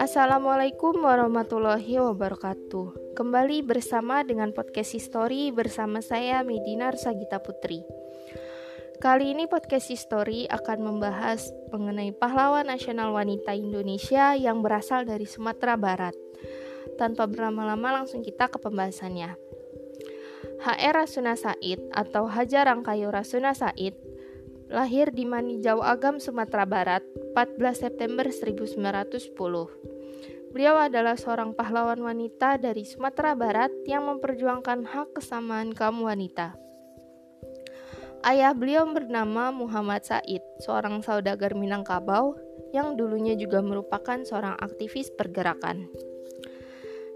Assalamualaikum warahmatullahi wabarakatuh. Kembali bersama dengan podcast History bersama saya Medina Sagita Putri. Kali ini podcast History akan membahas mengenai pahlawan nasional wanita Indonesia yang berasal dari Sumatera Barat. Tanpa berlama-lama langsung kita ke pembahasannya. HR Rasuna Said atau Hajar Rangkayo Rasuna Said lahir di Manijau Agam, Sumatera Barat 14 September 1910. Beliau adalah seorang pahlawan wanita dari Sumatera Barat yang memperjuangkan hak kesamaan kaum wanita. Ayah beliau bernama Muhammad Said, seorang saudagar Minangkabau yang dulunya juga merupakan seorang aktivis pergerakan.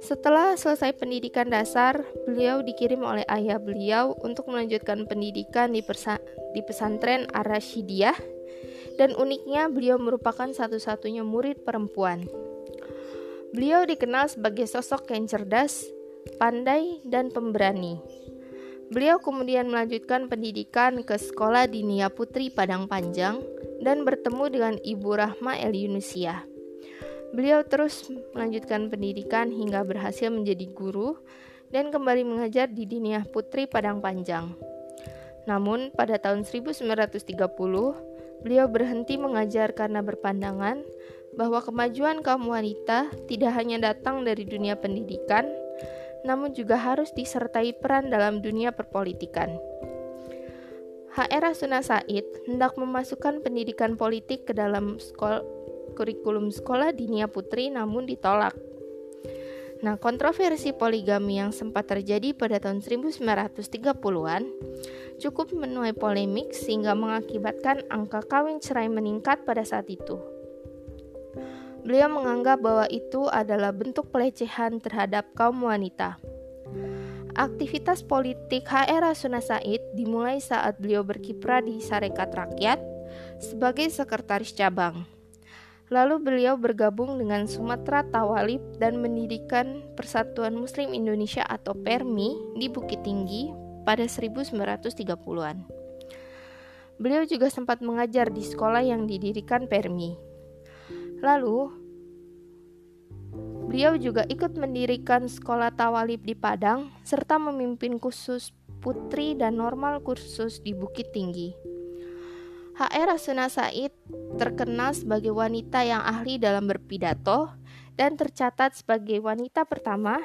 Setelah selesai pendidikan dasar, beliau dikirim oleh ayah beliau untuk melanjutkan pendidikan di, di pesantren Ar-Rasyidiyah dan uniknya beliau merupakan satu-satunya murid perempuan. Beliau dikenal sebagai sosok yang cerdas, pandai, dan pemberani. Beliau kemudian melanjutkan pendidikan ke Sekolah Dinia Putri Padang Panjang dan bertemu dengan Ibu Rahma El Yunusia. Beliau terus melanjutkan pendidikan hingga berhasil menjadi guru dan kembali mengajar di Dinia Putri Padang Panjang. Namun, pada tahun 1930, beliau berhenti mengajar karena berpandangan bahwa kemajuan kaum wanita tidak hanya datang dari dunia pendidikan, namun juga harus disertai peran dalam dunia perpolitikan. HR Rasuna Said hendak memasukkan pendidikan politik ke dalam skol kurikulum sekolah dinia putri namun ditolak. Nah, kontroversi poligami yang sempat terjadi pada tahun 1930-an cukup menuai polemik sehingga mengakibatkan angka kawin cerai meningkat pada saat itu. Beliau menganggap bahwa itu adalah bentuk pelecehan terhadap kaum wanita. Aktivitas politik HR Rasuna Said dimulai saat beliau berkiprah di Sarekat Rakyat sebagai sekretaris cabang. Lalu beliau bergabung dengan Sumatera Tawalib dan mendirikan Persatuan Muslim Indonesia atau PERMI di Bukit Tinggi pada 1930-an. Beliau juga sempat mengajar di sekolah yang didirikan PERMI. Lalu, beliau juga ikut mendirikan sekolah tawalib di Padang serta memimpin khusus putri dan normal kursus di Bukit Tinggi. HR Rasuna Said terkenal sebagai wanita yang ahli dalam berpidato dan tercatat sebagai wanita pertama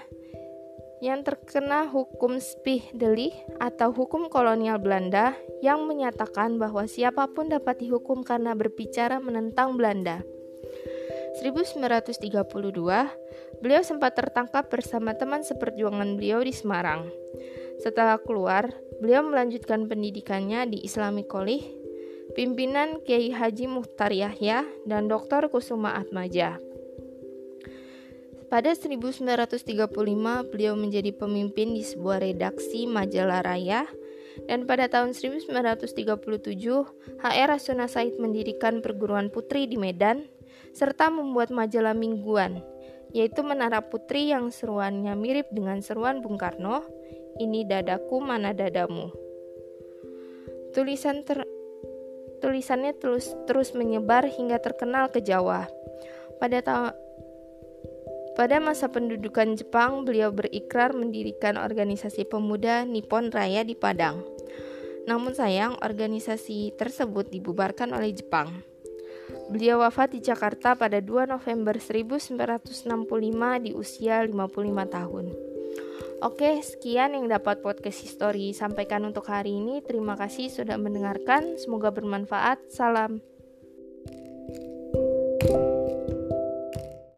yang terkena hukum Spiegdelih atau hukum kolonial Belanda yang menyatakan bahwa siapa pun dapat dihukum karena berbicara menentang Belanda. 1932, beliau sempat tertangkap bersama teman seperjuangan beliau di Semarang. Setelah keluar, beliau melanjutkan pendidikannya di Islamic College, pimpinan Kiai Haji Muhtar Yahya dan Dr. Kusuma Atmaja. Pada 1935, beliau menjadi pemimpin di sebuah redaksi majalah Raya dan pada tahun 1937, HR Rasuna Said mendirikan perguruan putri di Medan serta membuat majalah mingguan, yaitu Menara Putri yang seruannya mirip dengan seruan Bung Karno, Ini Dadaku Mana Dadamu. Tulisan ter tulisannya terus terus menyebar hingga terkenal ke Jawa. Pada pada masa pendudukan Jepang, beliau berikrar mendirikan organisasi pemuda Nippon Raya di Padang. Namun sayang, organisasi tersebut dibubarkan oleh Jepang. Beliau wafat di Jakarta pada 2 November 1965 di usia 55 tahun. Oke, sekian yang dapat podcast history sampaikan untuk hari ini. Terima kasih sudah mendengarkan. Semoga bermanfaat. Salam. thank you